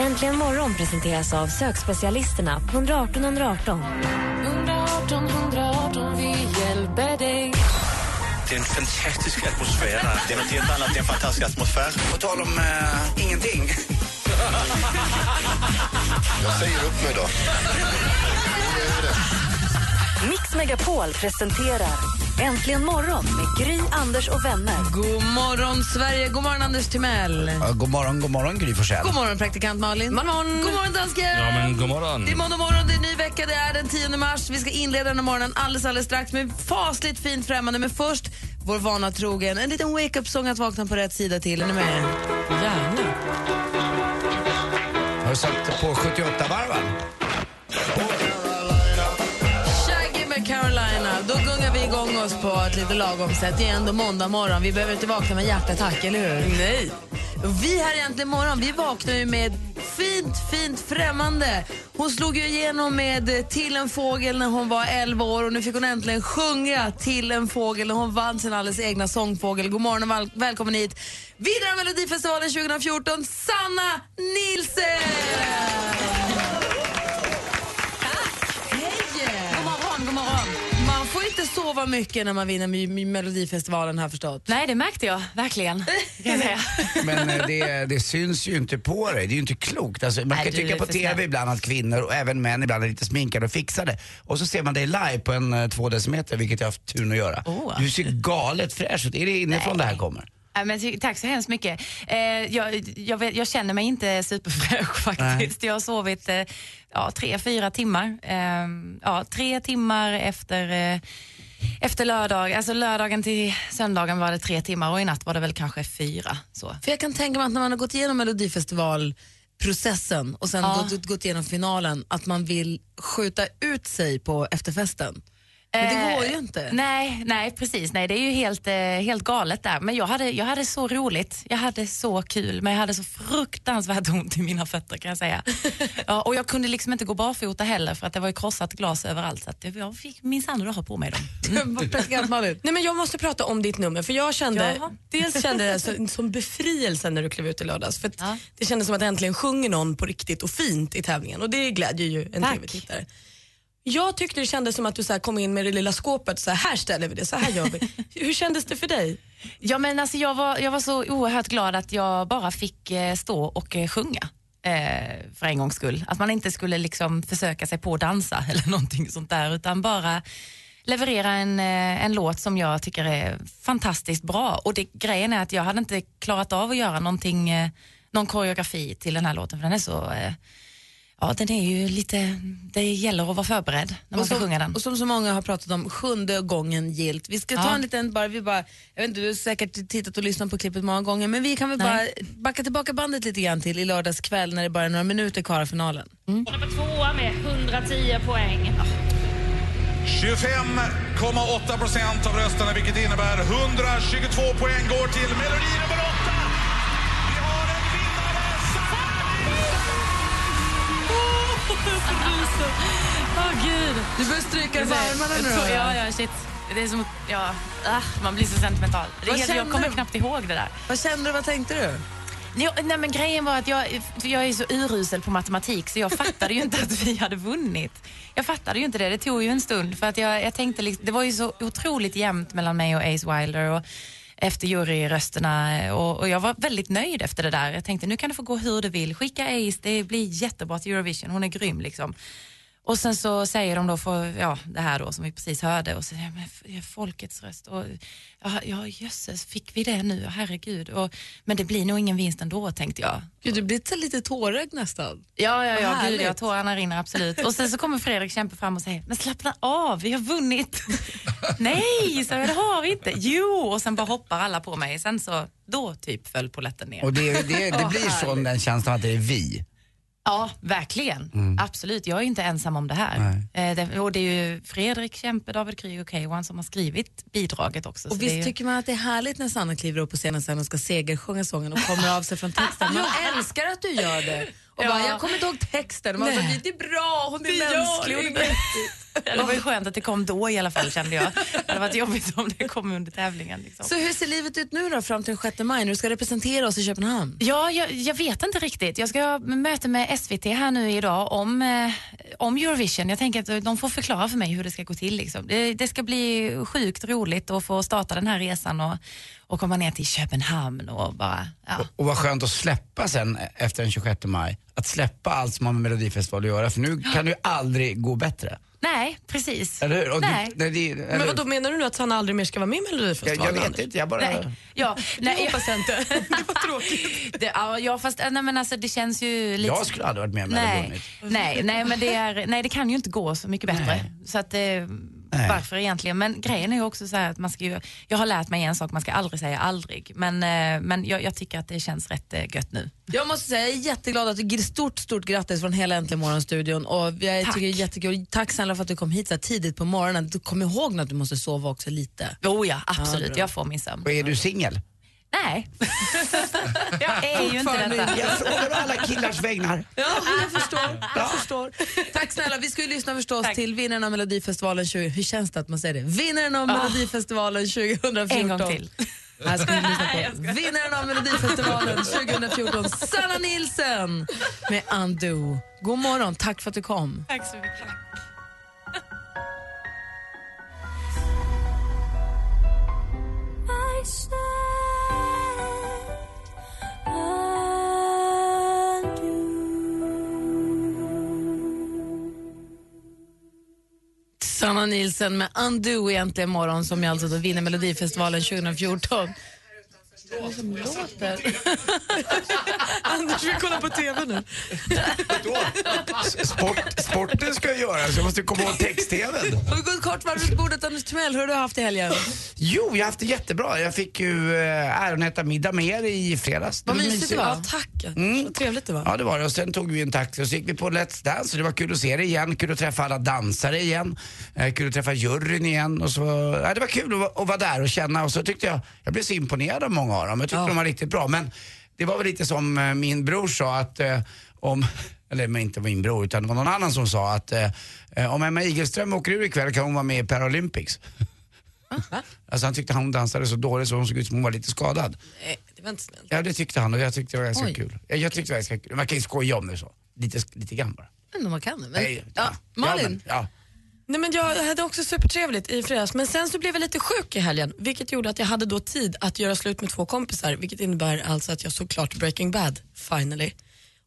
Äntligen morgon presenteras av sökspecialisterna på 118 118. 118 118, vi hjälper dig. Det är en fantastisk atmosfär här. Det är något helt annat, en fantastisk atmosfär. På tal om eh, ingenting. Jag säger upp mig då. Mix Megapol presenterar Äntligen morgon med Gry, Anders och vänner. God morgon, Sverige. God morgon, Anders Timell. Ja, god morgon, god morgon Gry Forssell. God morgon, praktikant Malin. Morgon, god morgon dansken. Ja, men god morgon. Det är måndag morgon, det är ny vecka, det är den 10 mars. Vi ska inleda den här morgonen alldeles, alldeles strax med fasligt fint främmande. Men först, vår vana trogen, en liten wake-up-sång att vakna på rätt sida till. Är ni med? Gärna. Har du satt på 78 oss på ett lite lagom sätt. Det är ändå måndag morgon. Vi behöver inte vakna med hjärtattack, eller hur? Nej. Vi här egentligen morgon, vi vaknar ju med fint, fint främmande. Hon slog ju igenom med Till en fågel när hon var 11 år och nu fick hon äntligen sjunga Till en fågel när hon vann sin alldeles egna sångfågel. God morgon och väl välkommen hit. Vidare Melodifestivalen 2014, Sanna Nilsson! Sova mycket när man vinner Melodifestivalen jag förstått. Nej, det märkte jag verkligen. Kan jag säga. Men eh, det, det syns ju inte på dig, det är ju inte klokt. Alltså, man Nej, kan tycka på TV snäll. ibland att kvinnor och även män ibland är lite sminkade och fixade. Och så ser man dig live på en eh, två decimeter, vilket jag har haft turen att göra. Åh. Du ser galet fräsch ut. Är det inifrån det här kommer? Ja, men, tack så hemskt mycket. Eh, jag, jag, vet, jag känner mig inte superfräsch faktiskt. Jag har sovit eh, ja, tre, fyra timmar. Eh, ja, tre timmar efter, eh, efter lördag. Alltså lördagen till söndagen var det tre timmar och i natt var det väl kanske fyra. Så. För jag kan tänka mig att när man har gått igenom Melodifestivalprocessen och sen Ja. gått, gått igenom finalen, att man vill skjuta ut sig på efterfesten. Men det Eh, går ju inte. Nej, nej precis. Nej, det är ju helt, eh, helt galet där. Men jag hade, jag hade så roligt. Jag hade så kul, men jag hade så fruktansvärt ont i mina fötter kan jag säga. ja, och jag kunde liksom inte gå barfota heller för att det var ju krossat glas överallt. Så att det- jag fick minsann ha på mig dem. Malin. Nej, men jag måste prata om ditt nummer för jag kände, Jaha. dels kände jag så, som befrielse när du klev ut i lördags. För att Ja. Det kändes som att äntligen sjunger någon på riktigt och fint i tävlingen och det glädjer ju en tv-tittare. Jag tyckte det kändes som att du så kom in med det lilla skåpet, så här, här ställer vi det, så här gör vi. Hur kändes det för dig? Ja, men alltså, jag, var, jag var så oerhört glad att jag bara fick eh, stå och eh, sjunga. Eh, för en gångs skull. Att man inte skulle liksom försöka sig på att dansa eller någonting sånt där utan bara leverera en, eh, en låt som jag tycker är fantastiskt bra. Och det, grejen är att jag hade inte klarat av att göra någonting, någon koreografi till den här låten för den är så eh, Ja, den är ju lite, det gäller att vara förberedd när man ska som, sjunga den. och som så många har pratat om, sjunde gången gilt. Vi ska ta Ja. en liten, bara, vi bara, jag vet inte, du har säkert tittat och lyssnat på klippet många gånger, men vi kan väl bara Nej. backa tillbaka bandet lite grann till i lördags kväll när det bara är några minuter kvar av finalen. Nummer tvåa med 110 poäng. 25,8 procent av rösterna, vilket innebär 122 poäng går till melodi Åh gud. Du börjar stryka Alltså, i armarna nu då. Ja, ja, shit. Det är som ja, ah, man blir så sentimental. Det helt, jag kommer knappt ihåg det där. Vad kände du, vad tänkte du? Jo, nej, men grejen var att jag, jag är så urusel på matematik så jag fattade ju inte att vi hade vunnit. Jag fattade ju inte det, det tog ju en stund för att jag, jag tänkte, liksom, det var ju så otroligt jämnt mellan mig och Ace Wilder och efter juryrösterna eh, och, och jag var väldigt nöjd efter det där. Jag tänkte nu kan det få gå hur det vill, skicka Ace, det blir jättebra till Eurovision, hon är grym liksom. Och sen så säger de då för, ja, det här då som vi precis hörde och så ja, men folkets röst och ja, ja jösses, fick vi det nu? Herregud. Och, men det blir nog ingen vinst ändå tänkte jag. Gud, du blir lite tårögd nästan. Ja, ja, ja, gud, ja, tårarna rinner absolut. Och sen så kommer Fredrik Kempe fram och säger, men slappna av, vi har vunnit. Nej, så jag, det har vi inte. Jo, och sen bara hoppar alla på mig. Sen så, då typ föll polletten ner. Och det, det, det Åh, blir så den känslan att det är vi. Ja, verkligen. Mm. Absolut. Jag är inte ensam om det här. Eh, det, och det är ju Fredrik Kempe, David Kryg och Keywan som har skrivit bidraget också. så Och är visst ju... tycker man att det är härligt när Sanna kliver upp på scenen sen och ska segersjunga sången och kommer av sig från texten. Man älskar att du gör det. Och Ja. bara, jag kommer inte ihåg texten. Man bara, det är bra, hon är Det gör mänsklig. Det var ju skönt att det kom då i alla fall kände jag. Det hade varit jobbigt om det kom under tävlingen. Liksom. Så hur ser livet ut nu då fram till den 6 maj när du ska representera oss i Köpenhamn? Ja, jag, jag vet inte riktigt. Jag ska ha möte med SVT här nu idag om, eh, om Eurovision. Jag tänker att de får förklara för mig hur det ska gå till. Liksom. Det, det ska bli sjukt roligt att få starta den här resan och, och komma ner till Köpenhamn och bara... Ja. Och vad skönt att släppa sen efter den 26 maj. Att släppa allt som har med Melodifestival att göra för nu kan det ju aldrig gå bättre. Nej, precis. Eller hur? Och Nej. Du, nej, det, eller, Men vad då menar du nu att han aldrig mer ska vara med i jag, Melodifestivalen? jag vet Anders? inte, jag bara... Nej. Ja, nej, Det hoppas jag inte. Det var tråkigt. Det, ja, fast äh, nej, men alltså, det känns ju lite... Jag skulle aldrig varit med om jag hade nej, vunnit. nej, nej, men det, är, nej, det kan ju inte gå så mycket bättre. Så att, eh, varför egentligen? Men grejen är ju också så här att man ska ju, jag har lärt mig en sak, man ska aldrig säga aldrig. Men, eh, men jag, jag tycker att det känns rätt eh, gött nu. Jag måste säga, jag är jätteglad att du stort, stort grattis från hela Äntligen morgonstudion och jag Tack. tycker det är jättekul. Tack snälla för att du kom hit så tidigt på morgonen. Du kom ihåg att du måste sova också lite. Oh ja, absolut. bra. jag får min sömn. Och är du singel? Nej, jag är ju inte detta. Jag frågar alla killars vägnar. Ja, jag förstår. Jag förstår. Tack snälla. Vi ska ju lyssna förstås Tack. till vinnaren av Melodifestivalen 20... Hur känns det att man säger det? Vinnaren av Melodifestivalen 2014. En gång till. Här ska vi lyssna på vinnaren av Melodifestivalen 2014, Sanna Nilsson med Undo. God morgon, tack för att du kom. Tack så mycket. Sanna Nilsen med Undo egentligen morgon som jag alltså då vinner Melodifestivalen 2014. Vad är det som låter? Anders, vi kollar på TV nu. Sport, sporten ska jag göra så jag måste komma ihåg text-tvn. Och vi går ett kort varv runt bordet. Anders Timell, hur har du haft i helgen? Jo, jag har haft det jättebra. Jag fick ju eh, äran att äta middag med er i fredags. Vad mysigt det var. Ja, tack. Mm. Vad trevligt det var. Ja det var det och sen tog vi en taxi och så gick vi på Let's Dance det var kul att se det igen, kul att träffa alla dansare igen, eh, kul att träffa juryn igen och så, ja, det var kul att, vara- att vara där och känna och så tyckte jag, jag blev så imponerad av många av dem, jag tyckte de var riktigt bra men det var väl lite som eh, min bror sa att eh, om, eller inte min bror utan det var någon annan som sa att eh, om Emma Igelström åker ur ikväll kan hon vara med i Paralympics. Alltså han tyckte hon dansade så dåligt så hon såg ut som hon var lite skadad. Nej, det var inte snällt. Ja det tyckte han och jag tyckte det var ganska Oj. kul. Jag, jag tyckte det var ganska kul. Man kan ju skoja om det så. Lite, lite grann bara. Men man kan det. Men, Nej, ja, Malin? Ja, men, ja. Nej, men jag hade också supertrevligt i fredags men sen så blev jag lite sjuk i helgen vilket gjorde att jag hade då tid att göra slut med två kompisar vilket innebär alltså att jag såg klart Breaking Bad finally.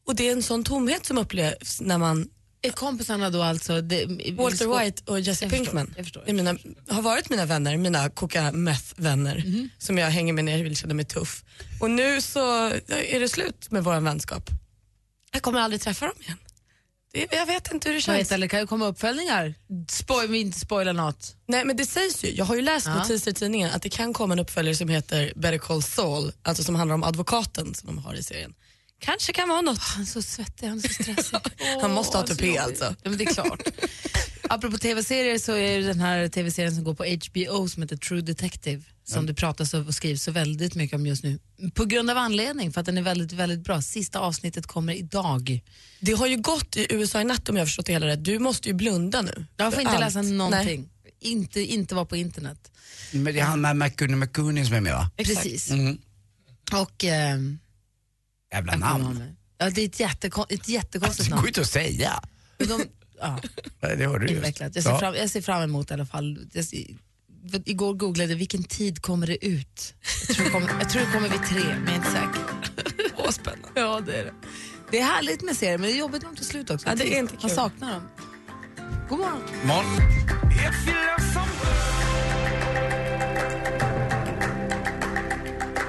Och det är en sån tomhet som upplevs när man Är kompisarna då alltså... Det, Walter White och Jesse Jag förstår, Pinkman jag förstår. är mina, har varit mina vänner, mina koka meth-vänner Mhm. som jag hänger med när jag vill känna mig tuff. Och nu så är det slut med vår vänskap. Jag kommer aldrig träffa dem igen. Jag vet inte hur det känns. vet, eller kan det komma uppföljningar? Spoil, vi inte spoila något. Nej men det sägs ju, jag har ju läst Ja. notiser i tidningen att det kan komma en uppföljare som heter Better Call Saul, alltså som handlar om advokaten som de har i serien. Kanske kan vara något. Han är så svettig, han är så stressig. Han måste ha tupé alltså. Ja, men det är klart. Apropå tv-serier så är det den här tv-serien som går på HBO som heter True Detective som det pratas och skrivs så väldigt mycket om just nu. På grund av anledning, för att den är väldigt, väldigt bra. Sista avsnittet kommer idag. Det har ju gått i USA i natt om jag har förstått det hela rätt. Du måste ju blunda nu. Jag får inte allt. läsa Nej. någonting. Inte, inte vara på internet. Men det är han med McCooney McCooney som är med va? Precis. Mm. Och... ehm, Jävla namn. Ja, det är ett, jättekon, ett jättekonstigt Det går namn. inte att säga. De, ja, Det hörde du just. Jag ser, Ja. fram, jag ser fram emot i alla fall. Jag ser, igår googlade jag vilken tid kommer det ut. Jag tror det kommer, jag tror det kommer vid tre, men jag är inte säker. Åh, spännande. Ja, det är det. Det är härligt med serier, men det är jobbigt när de tar slut också. Ja, det är inte Man kul. saknar dem. God morgon. Morgon.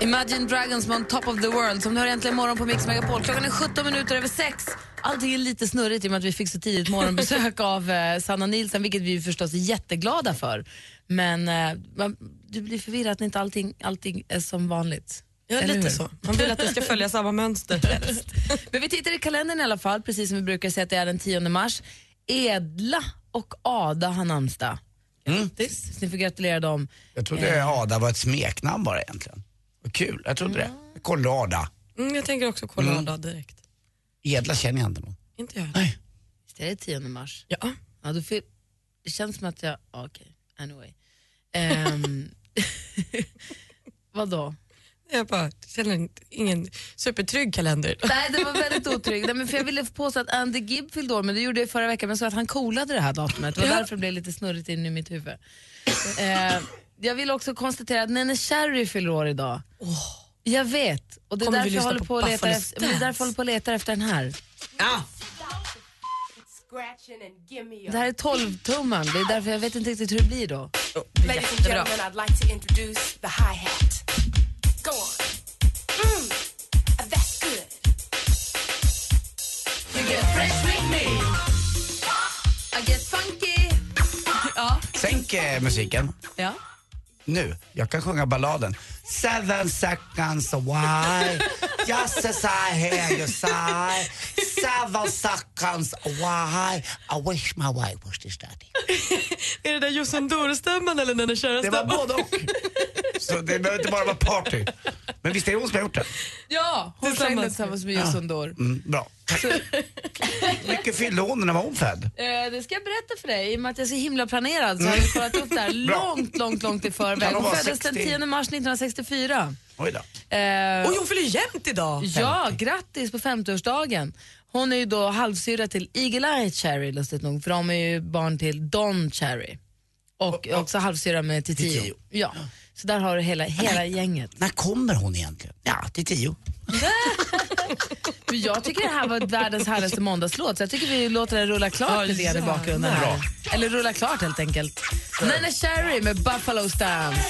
Imagine Dragons med On Top of the World som du hör äntligen morgon på Mix Megapol. Klockan är 17 minuter över sex. Allting är lite snurrigt i och med att vi fick så tidigt morgonbesök av eh, Sanna Nilsson, vilket vi förstås är jätteglada för. Men eh, man, du blir förvirrad att inte allting, allting är som vanligt. Ja, Eller lite hur? så. Man vill att det ska följa samma mönster. Men vi tittar i kalendern i alla fall, precis som vi brukar säga att det är den 10 mars. Edla och Ada har namnsdag. Så ni får gratulera dem. Jag trodde Ada var ett smeknamn bara egentligen. Kul, jag trodde det. Colada. Mm, jag tänker också Colada direkt. Edla känner jag inte någon. Inte jag. Nej. Visst är det 10 mars? Ja. Ja, då fyll... Det känns som att jag... ja, Okej, anyway. Um... Vadå? Jag bara känner inte- ingen supertrygg kalender. Nej, det var väldigt otrygg. Nej, men för jag ville påstå att Andy Gibb fyllde år, men det gjorde jag förra veckan, men så att han coolade det här datumet. Det var Ja. därför det blev lite snurrigt in i mitt huvud. Eh, jag vill också konstatera att Nene Cherry fyller år idag. Jag vet. Och det är därför jag håller på på, letar Buffalo efter, det är därför jag håller på och letar efter den här. Ja. Det här är 12-tumman, det är därför jag vet inte riktigt hur det blir då. Jättebra. I'd like to introduce the hi-hat. Go on. Mm. That's good. You get fresh with me. I get funky. Ja. Sänk eh, musiken. ja. Nu, jag kan sjunga balladen. Seven seconds away, just as I hear you say. Seven seconds away, I wish my wife was this daddy. Är det där Jossan Dore-stämman eller den där kära Det var både och. Så det behöver inte bara vara party. Men visst är det hon som har gjort det? Ja, hon sjöng den Tillsammans. tillsammans med Jussi Dor. Mm, bra. Mycket fyllde hon när var hon född? Eh, det ska jag berätta för dig. I och med att jag är så himla planerad så har jag kollat upp det här långt, långt, långt i förväg. Hon föddes den 60? 10 mars 1964. Oj då. Eh, Oj, hon fyller jämnt idag! ja, grattis på 50-årsdagen. Hon är ju då halvsyrra till Eagle-Eye Cherry, lustigt nog, för de är ju barn till Don Cherry. Och också halvsyrra med Titio. Titio. Ja. Så där har du hela, hela gänget. När kommer hon egentligen? Ja, till tio. Men jag tycker det här var världens härligaste måndagslåt så jag tycker vi låter den rulla klart lite grann i bakgrunden. Här. Eller rulla klart helt enkelt. Nene Cherry med Buffalo Stance.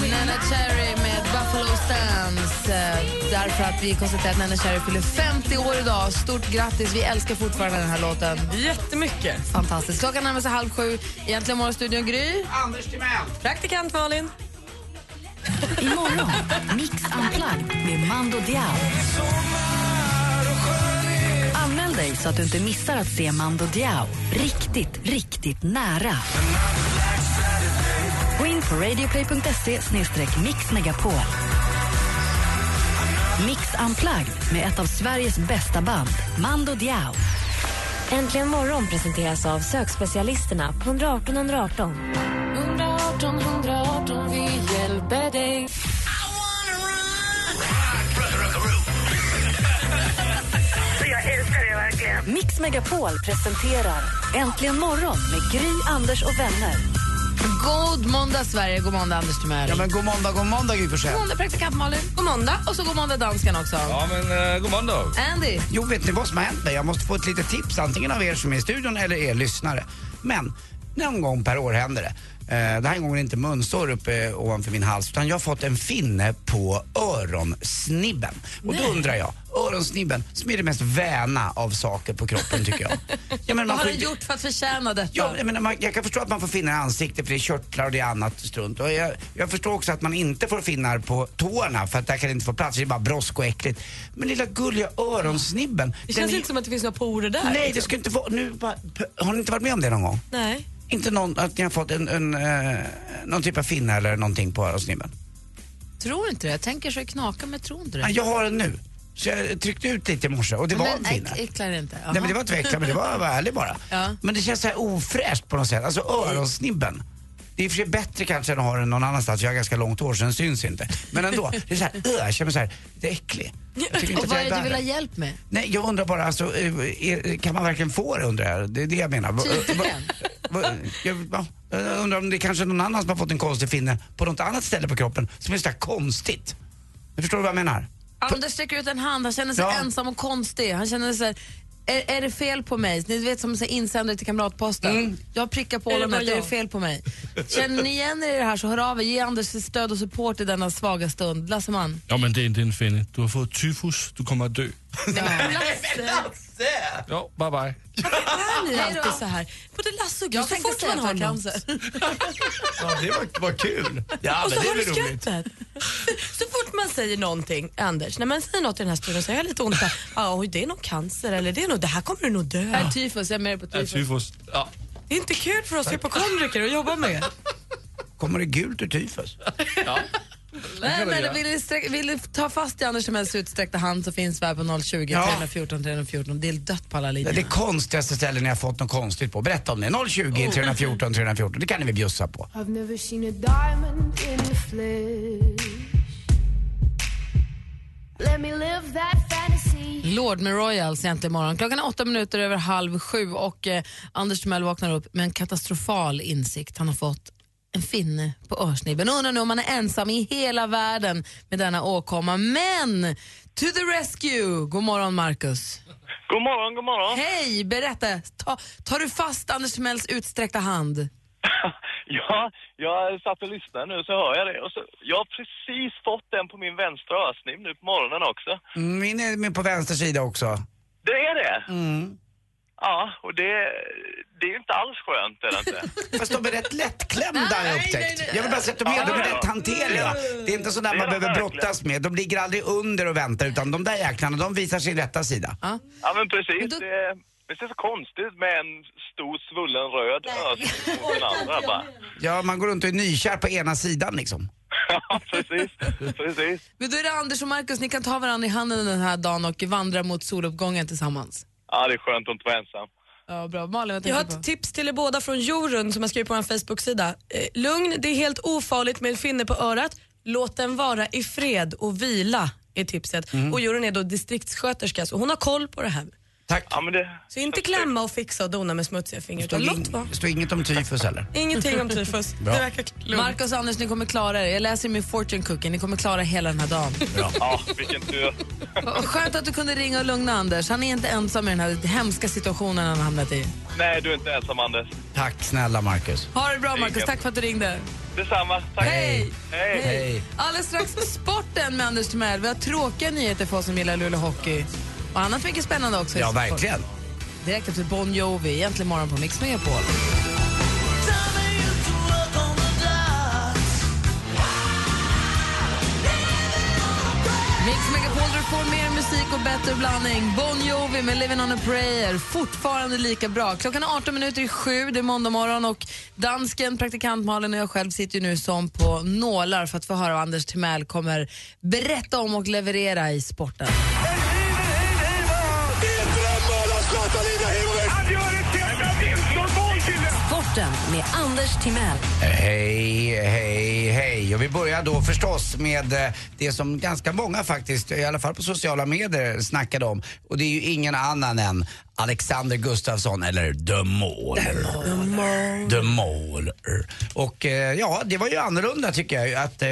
Nene Cherry med Buffalo Stance. Därför att vi konstaterar att Nene Cherry fyller 50 år idag. Stort grattis, vi älskar fortfarande den här låten. Jättemycket. Fantastiskt. Klockan närmar sig halv sju. Egentligen morgonstudion Gry. Anders Timell. Praktikant Malin. Imorgon, Mix Unplugged med Mando Diao. Anmäl dig så att du inte missar att se Mando Diao riktigt, riktigt nära. Gå in på radioplay.se mixmegapol. Mix Unplugged med ett av Sveriges bästa band, Mando Diao. Äntligen morgon presenteras av sökspecialisterna på 118 118. 118 118, vi hjälper dig. Mix Megapol presenterar Äntligen morgon med Gry, Anders och vänner. God måndag Sverige, god måndag Anders Timell. Ja men god måndag, god måndag Gry Forssell. God måndag praktikant Malin. God måndag. Och så god måndag dansken också. Ja, men uh, god måndag. Andy. Jo, vet ni vad som har hänt mig? Jag måste få ett litet tips, antingen av er som är i studion eller er lyssnare. Men någon gång per år händer det. Eh, det här gången inte munsår uppe ovanför min hals utan jag har fått en finne på öronsnibben. Och då undrar jag, öronsnibben som är det mest väna av saker på kroppen tycker jag. Ja, men Vad har får du gjort för att förtjäna detta? Ja, jag, menar, man, jag kan förstå att man får finnar i ansiktet för det är körtlar och det är annat strunt. Och jag, jag förstår också att man inte får finnar på tårna för att där kan det inte få plats, det är bara brosk och äckligt. Men lilla gulliga öronsnibben. Det den känns är- inte som att det finns några porer där. Nej, det liksom. ska inte vara... Nu bara, har ni inte varit med om det någon gång? Nej. Inte någon, att ni har fått en, en, eh, någon typ av finne eller någonting på öronsnibben? Tror inte det. Jag tänker så det knakar men tror inte det. Ja, jag har den nu. Så jag tryckte ut lite i morse och det var en finne. äck- äcklar inte? Nej men det var inte äckligt, men det var, var ärligt bara. Ja. Men det känns så här ofräscht på något sätt. Alltså öronsnibben. Det är i och för sig bättre kanske än att ha den någon annanstans. Jag har ganska långt hår så den syns inte. Men ändå, det är så här, öh, jag känner mig så här, det är äcklig. Och vad är det du vill ha hjälp med? Nej, jag undrar bara alltså, eh, är, kan man verkligen få det undrar jag? Det är det jag menar. Tydligen. Jag, undrar om det är kanske någon annan som har fått en konstig finne på något annat ställe på kroppen som är så konstigt. Du förstår vad jag menar? Anders sträcker ut en hand, han känner sig Ja. ensam och konstig. Han känner sig är, är det fel på mig? Ni vet som så här insändare till Kamratposten. Mm. Jag prickar på Är bara är det jag? fel på mig? Känner ni igen er i det här så hör av er. Ge Anders stöd och support i denna svaga stund. Lasseman. Ja, men det är inte en finne. Du har fått tyfus, du kommer att dö. Lasse! Ja, bye bye. Är ni alltid så här? Både Lasse och Gry, Jag så fort man har cancer. Ja, det var, var kul. Ja, och men så det har är du roligt. skrattat. Så fort man säger någonting, Anders, när man säger något i den här studion så har jag lite ont. Ja, oj, det är nog cancer eller det är nog, det här kommer du nog dö. Nej, tyfus, jag är mer på Ja, tyfus. tyfus. Ja. Det är inte kul för oss hypokondriker att jobba med. Kommer det gult ur tyfus? Nej, men vill ni, vill ni ta fast i Anders Timells utsträckta hand så finns vi här på 020 Ja. 314 314. Det är dött på alla Det linjer. är det konstigaste stället ni har fått något konstigt på. Berätta om det. 020 314 314. Det kan ni väl bjussa på. I've never seen a diamond in the flesh. Let me live that fantasy. Lord med Royals egentligen imorgon. Klockan är åtta minuter över halv sju och eh, Anders Timell vaknar upp med en katastrofal insikt. Han har fått en finne på örsnibben. Undrar nu om han är ensam i hela världen med denna åkomma. Men to the rescue! God morgon Marcus. God morgon, god morgon. Hej, berätta. Ta, tar du fast Anders Timells utsträckta hand? Ja, jag satt och lyssnade nu så hör jag det. Och så, jag har precis fått den på min vänstra örsnibb nu på morgonen också. Mm, Min är med på vänster sida också. Det är det? Mm. Ja, och det, det är ju inte alls skönt är det inte. Fast de är rätt lättklämda har jag upptäckt. Jag vill bara säga att de är, de är rätt hanterliga. Det är inte sådär man behöver brottas med. De ligger aldrig under och väntar utan de där jäklarna de visar sin rätta sida. Ja, men precis. Det, det ser så konstigt ut med en stor svullen röd örsnibb mot den andra bara. Ja, man går runt och är nykär på ena sidan liksom. Ja, precis. precis. Men då är det Anders och Marcus, ni kan ta varandra i handen den här dagen och vandra mot soluppgången tillsammans. Ja, det är skönt att inte vara ensam. Ja, bra. Malin, vad Jag har du ett på? tips till er båda från Jorun som jag skrivit på vår Facebook-sida. Eh, lugn, det är helt ofarligt med en finne på örat. Låt den vara i fred och vila är tipset. Mm. Och Jorun är då distriktssköterska så hon har koll på det här. Tack. Ja, men det... Så inte klämma och fixa och dona med smutsiga fingrar Stod låt in, står inget om tyfus heller. Ingenting om tyfus. Bra. Det verkar lugnt. Marcus och Anders, ni kommer klara er. Jag läser i min fortune cookie. Ni kommer klara hela den här dagen. Ja, vilken tur. Skönt att du kunde ringa och lugna Anders. Han är inte ensam i den här hemska situationen han hamnat i. Nej, du är inte ensam Anders. Tack snälla Marcus. Ha det bra Marcus, tack för att du ringde. Detsamma. Tack. Hej! Hej. Hej. Alldeles strax sporten med Anders Timell. Vi har tråkiga nyheter för oss som gillar Luleå Hockey. Och annat mycket spännande också. Ja, verkligen. Direkt efter Bon Jovi, egentligen morgon på Mix Megapol. Mix Megapol du får mer musik och bättre blandning. Bon Jovi med Living on a prayer, fortfarande lika bra. Klockan är 18 minuter i sju, det är måndag morgon och dansken, praktikant Malin och jag själv sitter ju nu som på nålar för att få höra vad Anders Timell kommer berätta om och leverera i sporten. Sporten med Anders Timell. Hej, hej, hej. Och vi börjar då förstås med eh, det som ganska många faktiskt, i alla fall på sociala medier, snackade om. Och det är ju ingen annan än Alexander Gustafsson, eller The Mauler. The Mauler. Och eh, ja, det var ju annorlunda tycker jag, att, eh,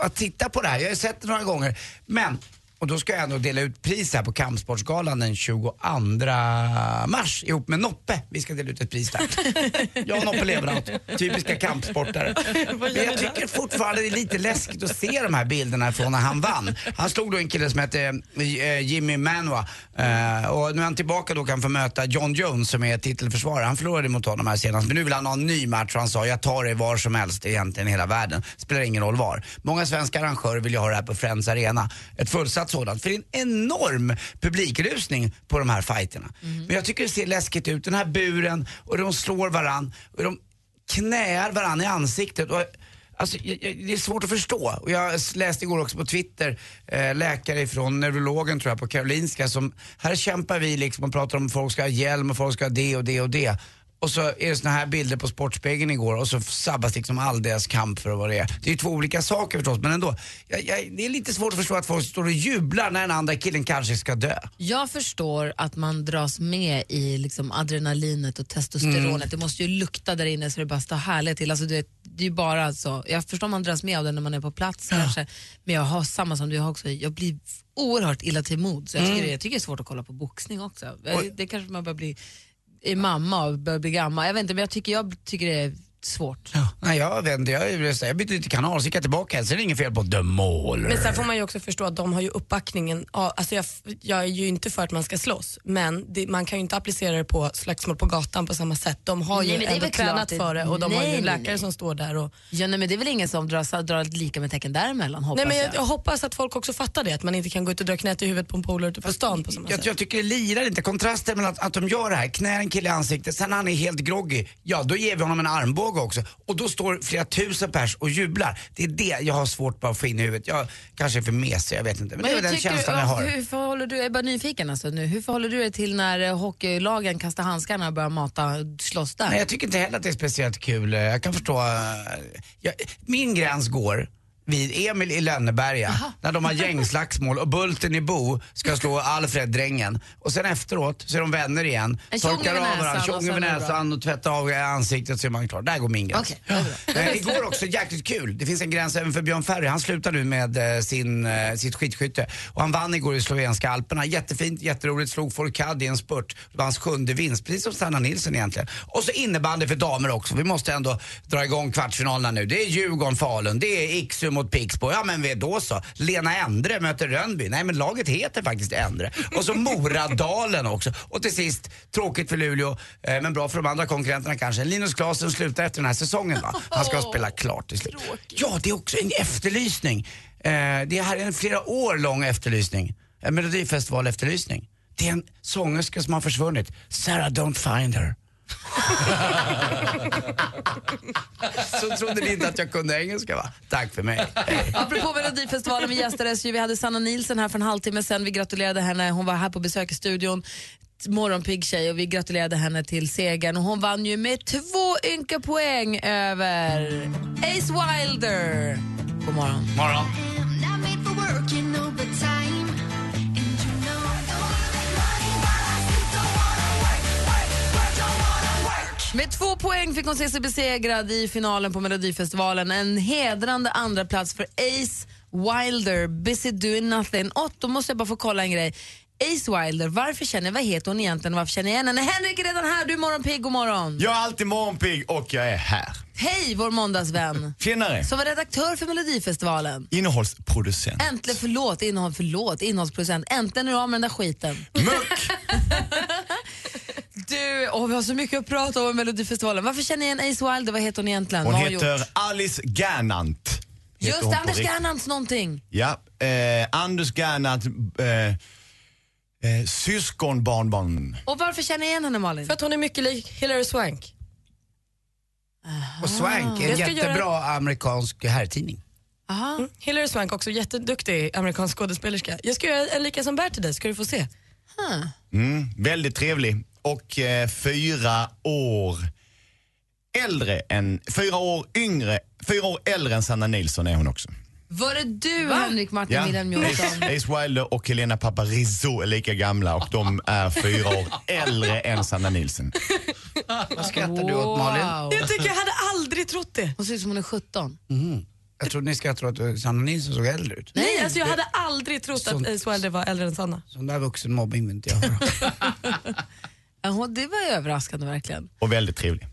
att titta på det här. Jag har sett det några gånger. Men och då ska jag ändå dela ut pris här på Kampsportsgalan den 22 mars ihop med Noppe. Vi ska dela ut ett pris där. Jag och Noppe Levenhaupt, typiska kampsportare. Men jag tycker fortfarande det är lite läskigt att se de här bilderna från när han vann. Han slog då en kille som hette eh, Jimmy Manua Eh, och nu är han tillbaka då kan få möta John Jones som är titelförsvarare. Han förlorade mot honom här senast men nu vill han ha en ny match och han sa jag tar det var som helst egentligen i hela världen. Spelar ingen roll var. Många svenska arrangörer vill ju ha det här på Friends Arena. Ett fullsatt sådant. För det är en enorm publikrusning på de här fighterna. Men jag tycker det ser läskigt ut. Den här buren och de slår varann och de knäar varann i ansiktet. Och, Alltså, det är svårt att förstå. Och jag läste igår också på Twitter, eh, läkare från neurologen tror jag på Karolinska som, här kämpar vi liksom och pratar om folk ska ha hjälm och folk ska ha det och det och det. Och så är det såna här bilder på Sportspegeln igår och så sabbas liksom all deras kamp för vad det är. Det är ju två olika saker förstås men ändå. Jag, jag, det är lite svårt att förstå att folk står och jublar när den andra killen kanske ska dö. Jag förstår att man dras med i liksom adrenalinet och testosteronet. Mm. Det måste ju lukta där inne så det bara står härligt till. Alltså, det, det är bara så. Jag förstår att man dras med av det när man är på plats kanske. Men jag har samma som du har också. Jag blir oerhört illa till mod. Så jag, tycker Mm. det, jag tycker det är svårt att kolla på boxning också. Det kanske man börjar bli är mamma och börjar bli gammal. Jag vet inte, men jag tycker, jag tycker det är svårt. Nej, jag inte. Jag, jag bytte lite kanal, så gick jag tillbaka. Sen är det inget fel på The Mauler. Men sen får man ju också förstå att de har ju uppbackningen. Ja, Alltså jag, jag är ju inte för att man ska slåss men det, man kan ju inte applicera det på slagsmål på gatan på samma sätt. De har Nej, ju är ändå tränat det- för det och de har ju Nej, en nej, läkare nej. som står där. Och, Ja, nej, men det är väl ingen som drar, drar lika med tecken däremellan hoppas nej, men jag, jag. jag hoppas att folk också fattar det, att man inte kan gå ut och dra knät i huvudet på en polare ute på stan på samma Jag, sätt. jag tycker det lirar inte. Kontrasten mellan att, att de gör det här, knär en kille i ansiktet, sen när han är helt groggy, ja då ger vi honom en armbåge också. Och då står flera tusen pers och jublar. Det är det jag har svårt bara att få in i huvudet. Jag kanske är för mesig, jag vet inte. Men, det är den känslan du, jag har. Hur förhåller du, jag är bara nyfiken alltså nu, hur förhåller du dig till när eh, hockeylagen kastar handskarna och börjar mata, slåss där? Nej, jag tycker inte heller att det är speciellt kul. Jag kan förstå. eh, Jag, min gräns går vid Emil i Lönneberga när de har gängslagsmål och Bulten i Bo ska slå Alfred, drängen. Och sen efteråt så är de vänner igen. En torkar av varandra, och tjong sen över är det bra. näsan och tvättar av ansiktet så är man klar. Där går min gräns. Är bra. Eh, igår också jäkligt kul. Det finns en gräns även för Björn Ferry. Han slutar nu med eh, sin, eh, sitt skidskytte. Och han vann igår i slovenska alperna. Jättefint, jätteroligt. Slog Fourcade i en spurt. Det var hans sjunde vinst, precis som Sanna Nilsson egentligen. Och så innebandy för damer också. Vi måste ändå dra igång kvartsfinalerna nu. Det är Djurgården-Falun, det är Iksu mot Pixbo. Ja men då så. Lena Endre möter Rönnby. Nej men laget heter faktiskt Endre. Och så Moradalen också. Och till sist, tråkigt för Luleå, eh, men bra för de andra konkurrenterna kanske. Linus Klasen slutar efter den här säsongen va? Han ska spela klart till slut. Ja, det är också en efterlysning. Eh, det här är en flera år lång efterlysning. En melodifestival-efterlysning. Det är en sångerska som har försvunnit. Sarah Don't Find Her. Så trodde ni inte att jag kunde engelska va? Tack för mig. Apropå Melodifestivalen, vi gästades ju, vi hade Sanna Nilsson här för en halvtimme sen. Vi gratulerade henne, hon var här på besök i studion. Morgonpigg tjej och vi gratulerade henne till segern och hon vann ju med två ynka poäng över Ace Wilder. God morgon. Morgon. Med två poäng fick hon se sig besegrad i finalen på Melodifestivalen. En hedrande andra plats för Ace Wilder, Busy Doing Nothing. Och då måste jag bara få kolla en grej. Ace Wilder, varför känner, vad heter hon egentligen och varför känner jag igen henne? Henrik är redan här, du är morgonpigg, god morgon. Jag är alltid morgonpigg och jag är här. Hej vår måndagsvän. Tjenare. Som var redaktör för Melodifestivalen. Innehållsproducent. Äntligen, förlåt, innehåll, förlåt, innehållsproducent. Äntligen är du av med den där skiten. Muck! Du, åh, vi har så mycket att prata om i Melodifestivalen. Varför känner jag igen Ace Wilder? Vad heter hon egentligen? Hon Vad har heter gjort? Alice Gernandt. Just det, Anders. Gernandts någonting. Ja, eh, Anders Gernandt, eh, eh, syskonbarnbarn. Och varför känner jag igen henne Malin? För att hon är mycket lik Hilary Swank. Och Swank är en Jag ska jättebra göra- amerikansk herrtidning. Aha. Mm. Hilary Swank också jätteduktig amerikansk skådespelerska. Jag ska göra en lika som Bert till dig, ska du få se. Mm, väldigt trevlig. Och eh, fyra år äldre än, fyra år yngre, fyra år äldre än Sanna Nilsson är hon också. Var det du Henrik Martin Ja, Wilhelm Jonsson? Ace, Wilder och Helena Paparizou är lika gamla och de är fyra år äldre än Sanna Nilsson. Vad skrattar du åt Malin? Jag tycker jag hade aldrig trott det. Hon ser ut som hon är 17. Mhm. Jag trodde ni skrattade åt att Sanna Nilsson såg äldre ut. Nej, alltså jag hade aldrig trott Sånt- att Ace Wilder var äldre än Sanna. Sån där vuxenmobbing vill inte jag höra. Ja, Det var överraskande verkligen. Och väldigt trevlig.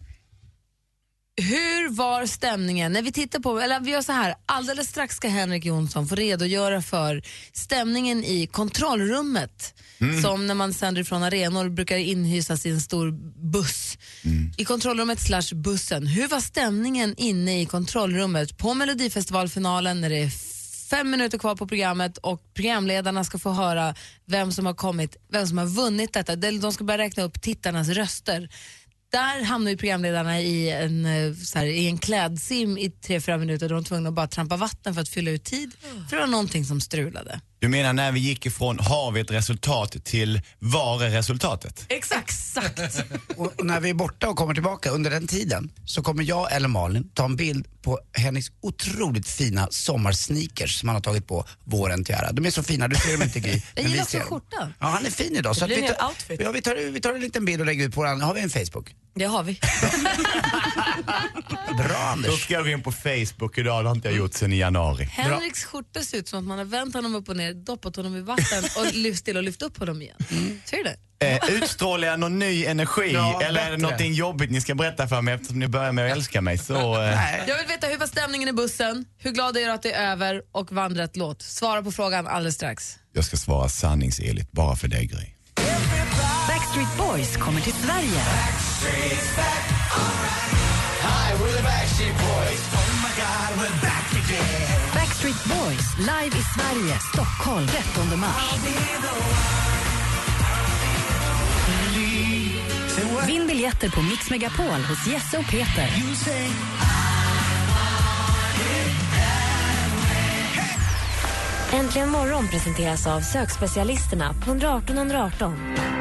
Hur var stämningen? När vi tittar på, eller vi gör så här, alldeles strax ska Henrik Jonsson få redogöra för stämningen i kontrollrummet. Mm. Som när man sänder från arenor brukar inhysas i en stor buss. Mm. I kontrollrummet slash bussen. Hur var stämningen inne i kontrollrummet på Melodifestivalfinalen när det är fem minuter kvar på programmet och programledarna ska få höra vem som har kommit, vem som har vunnit detta. De ska börja räkna upp tittarnas röster. Där hamnar ju programledarna i en, eh, så här, i en klädsim i tre, fyra minuter där de var tvungna att bara trampa vatten för att fylla ut tid. För det var någonting som strulade. Du menar när vi gick ifrån har vi ett resultat till var är resultatet? Exakt. Och, och när vi är borta och kommer tillbaka under den tiden så kommer jag eller Malin ta en bild på Henriks otroligt fina sommarsneakers som han har tagit på våren till ära. De är så fina, du ser dem inte Gry. Jag vi gillar också skjortan. Ja, han är fin idag. Det Så att blir vi, en hel tar, outfit. ja, vi, tar, vi tar en liten bild och lägger ut på den. Har vi en Facebook? Det har vi. Bra Då Anders. ska jag gå in på Facebook idag, det har inte jag gjort sedan i januari. Henriks skjorta ser ut som att man har vänt honom upp och ner, doppat honom i vatten och lyft till och lyft upp honom igen. Ser du det? Eh, utstrålar jag någon ny energi Ja, eller är det någonting jobbigt ni ska berätta för mig eftersom ni börjar med att älska mig? Så, eh, Jag vill veta hur var stämningen i bussen, hur glad är du att det är över och vann rätt låt? Svara på frågan alldeles strax. jag ska svara sanningsenligt bara för dig Gry. Backstreet Boys kommer till Sverige. Backstreet Boys live i Sverige, Stockholm 13 mars. Vinn biljetter på Mix Megapol hos Jesse och Peter. Äntligen morgon presenteras av sökspecialisterna på 118 118.